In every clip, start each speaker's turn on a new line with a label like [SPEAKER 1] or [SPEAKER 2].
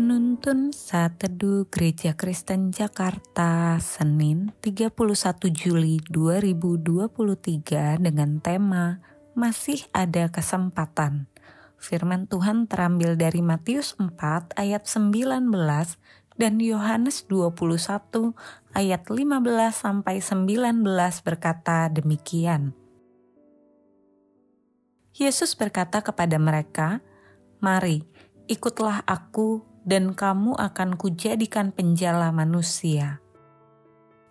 [SPEAKER 1] Penuntun Saat Teduh Gereja Kristen Jakarta Senin 31 Juli 2023 dengan tema Masih ada kesempatan. Firman Tuhan terambil dari Matius 4 ayat 19 dan Yohanes 21 ayat 15 sampai 19 berkata demikian. Yesus berkata kepada mereka, "Mari, ikutlah aku dan kamu akan kujadikan penjala manusia.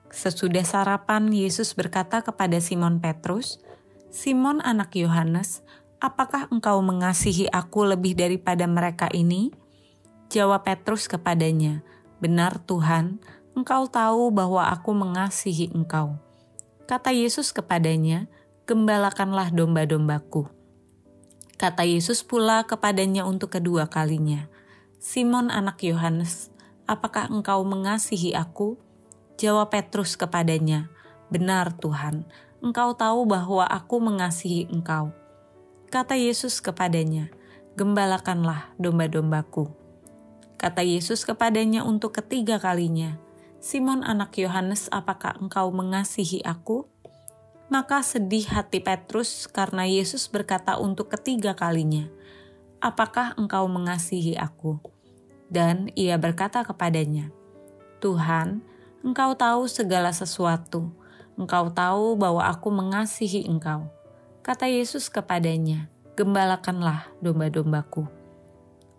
[SPEAKER 1] Sesudah sarapan, Yesus berkata kepada Simon Petrus, "Simon, anak Yohanes, apakah engkau mengasihi Aku lebih daripada mereka ini?" Jawab Petrus kepadanya, "Benar, Tuhan, Engkau tahu bahwa Aku mengasihi Engkau." Kata Yesus kepadanya, "Gembalakanlah domba-dombaku." Kata Yesus pula kepadanya untuk kedua kalinya, Simon anak Yohanes, apakah engkau mengasihi aku? Jawab Petrus kepadanya, Benar Tuhan, engkau tahu bahwa aku mengasihi engkau. Kata Yesus kepadanya, Gembalakanlah domba-dombaku. Kata Yesus kepadanya untuk ketiga kalinya, Simon anak Yohanes, apakah engkau mengasihi aku? Maka sedih hati Petrus karena Yesus berkata untuk ketiga kalinya, apakah engkau mengasihi aku? Dan ia berkata kepadanya, Tuhan, engkau tahu segala sesuatu. Engkau tahu bahwa aku mengasihi engkau. Kata Yesus kepadanya, Gembalakanlah domba-dombaku.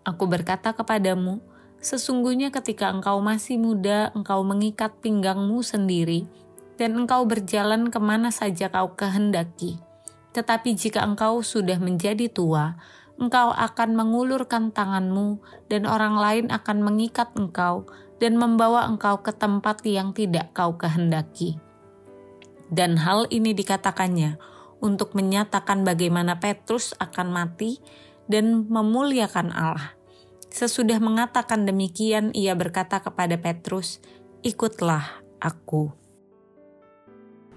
[SPEAKER 1] Aku berkata kepadamu, sesungguhnya ketika engkau masih muda, engkau mengikat pinggangmu sendiri, dan engkau berjalan ke mana saja kau kehendaki. Tetapi jika engkau sudah menjadi tua, engkau akan mengulurkan tanganmu, dan orang lain akan mengikat engkau dan membawa engkau ke tempat yang tidak kau kehendaki. Dan hal ini dikatakannya untuk menyatakan bagaimana Petrus akan mati dan memuliakan Allah. Sesudah mengatakan demikian, ia berkata kepada Petrus, "Ikutlah aku."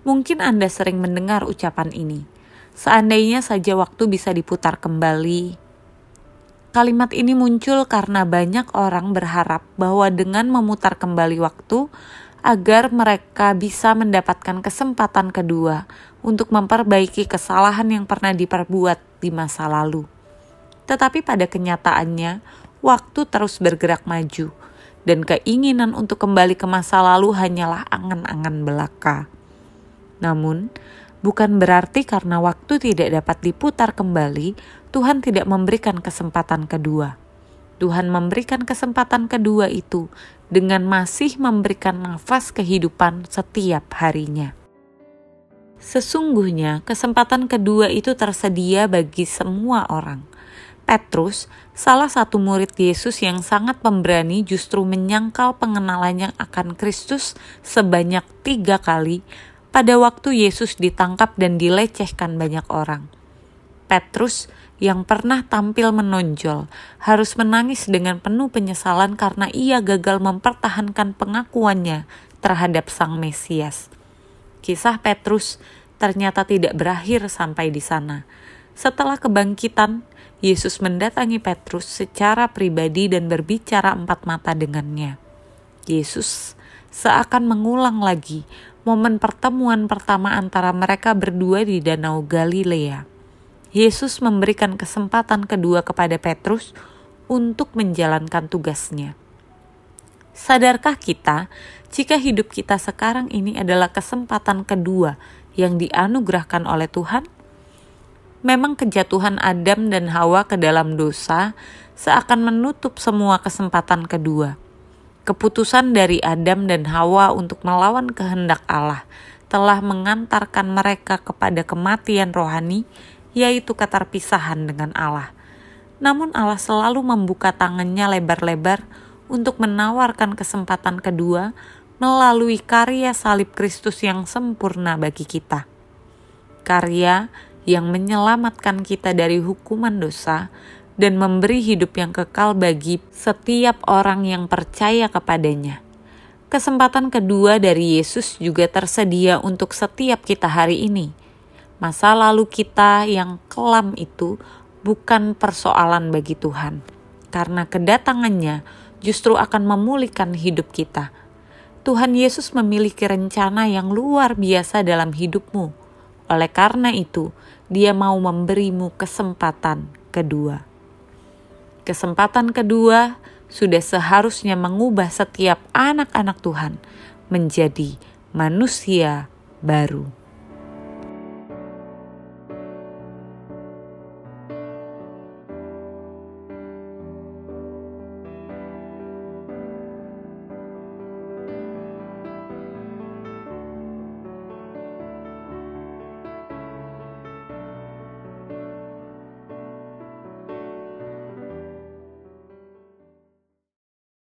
[SPEAKER 1] Mungkin Anda sering mendengar ucapan ini Seandainya saja waktu bisa diputar kembali. Kalimat ini muncul karena banyak orang berharap bahwa dengan memutar kembali waktu, agar mereka bisa mendapatkan kesempatan kedua untuk memperbaiki kesalahan yang pernah diperbuat di masa lalu. Tetapi pada kenyataannya, waktu terus bergerak maju, dan keinginan untuk kembali ke masa lalu hanyalah angan-angan belaka. Namun, bukan berarti karena waktu tidak dapat diputar kembali, Tuhan tidak memberikan kesempatan kedua. Tuhan memberikan kesempatan kedua itu dengan masih memberikan nafas kehidupan setiap harinya. Sesungguhnya, kesempatan kedua itu tersedia bagi semua orang. Petrus, salah satu murid Yesus yang sangat pemberani, justru menyangkal pengenalannya akan Kristus sebanyak tiga kali pada waktu Yesus ditangkap dan dilecehkan banyak orang. Petrus yang pernah tampil menonjol harus menangis dengan penuh penyesalan karena ia gagal mempertahankan pengakuannya terhadap Sang Mesias. Kisah Petrus ternyata tidak berakhir sampai di sana. Setelah kebangkitan, Yesus mendatangi Petrus secara pribadi dan berbicara empat mata dengannya. Yesus seakan mengulang lagi momen pertemuan pertama antara mereka berdua di Danau Galilea. Yesus memberikan kesempatan kedua kepada Petrus untuk menjalankan tugasnya. Sadarkah kita jika hidup kita sekarang ini adalah kesempatan kedua yang dianugerahkan oleh Tuhan? Memang kejatuhan Adam dan Hawa ke dalam dosa seakan menutup semua kesempatan kedua Keputusan dari Adam dan Hawa untuk melawan kehendak Allah telah mengantarkan mereka kepada kematian rohani, yaitu keterpisahan dengan Allah. Namun Allah selalu membuka tangannya lebar-lebar untuk menawarkan kesempatan kedua melalui karya salib Kristus yang sempurna bagi kita. Karya yang menyelamatkan kita dari hukuman dosa dan memberi hidup yang kekal bagi setiap orang yang percaya kepadanya. Kesempatan kedua dari Yesus juga tersedia untuk setiap kita hari ini. Masa lalu kita yang kelam itu bukan persoalan bagi Tuhan, karena kedatangannya justru akan memulihkan hidup kita. Tuhan Yesus memiliki rencana yang luar biasa dalam hidupmu. Oleh karena itu, Dia mau memberimu kesempatan kedua. Kesempatan kedua sudah seharusnya mengubah setiap anak-anak Tuhan menjadi manusia baru.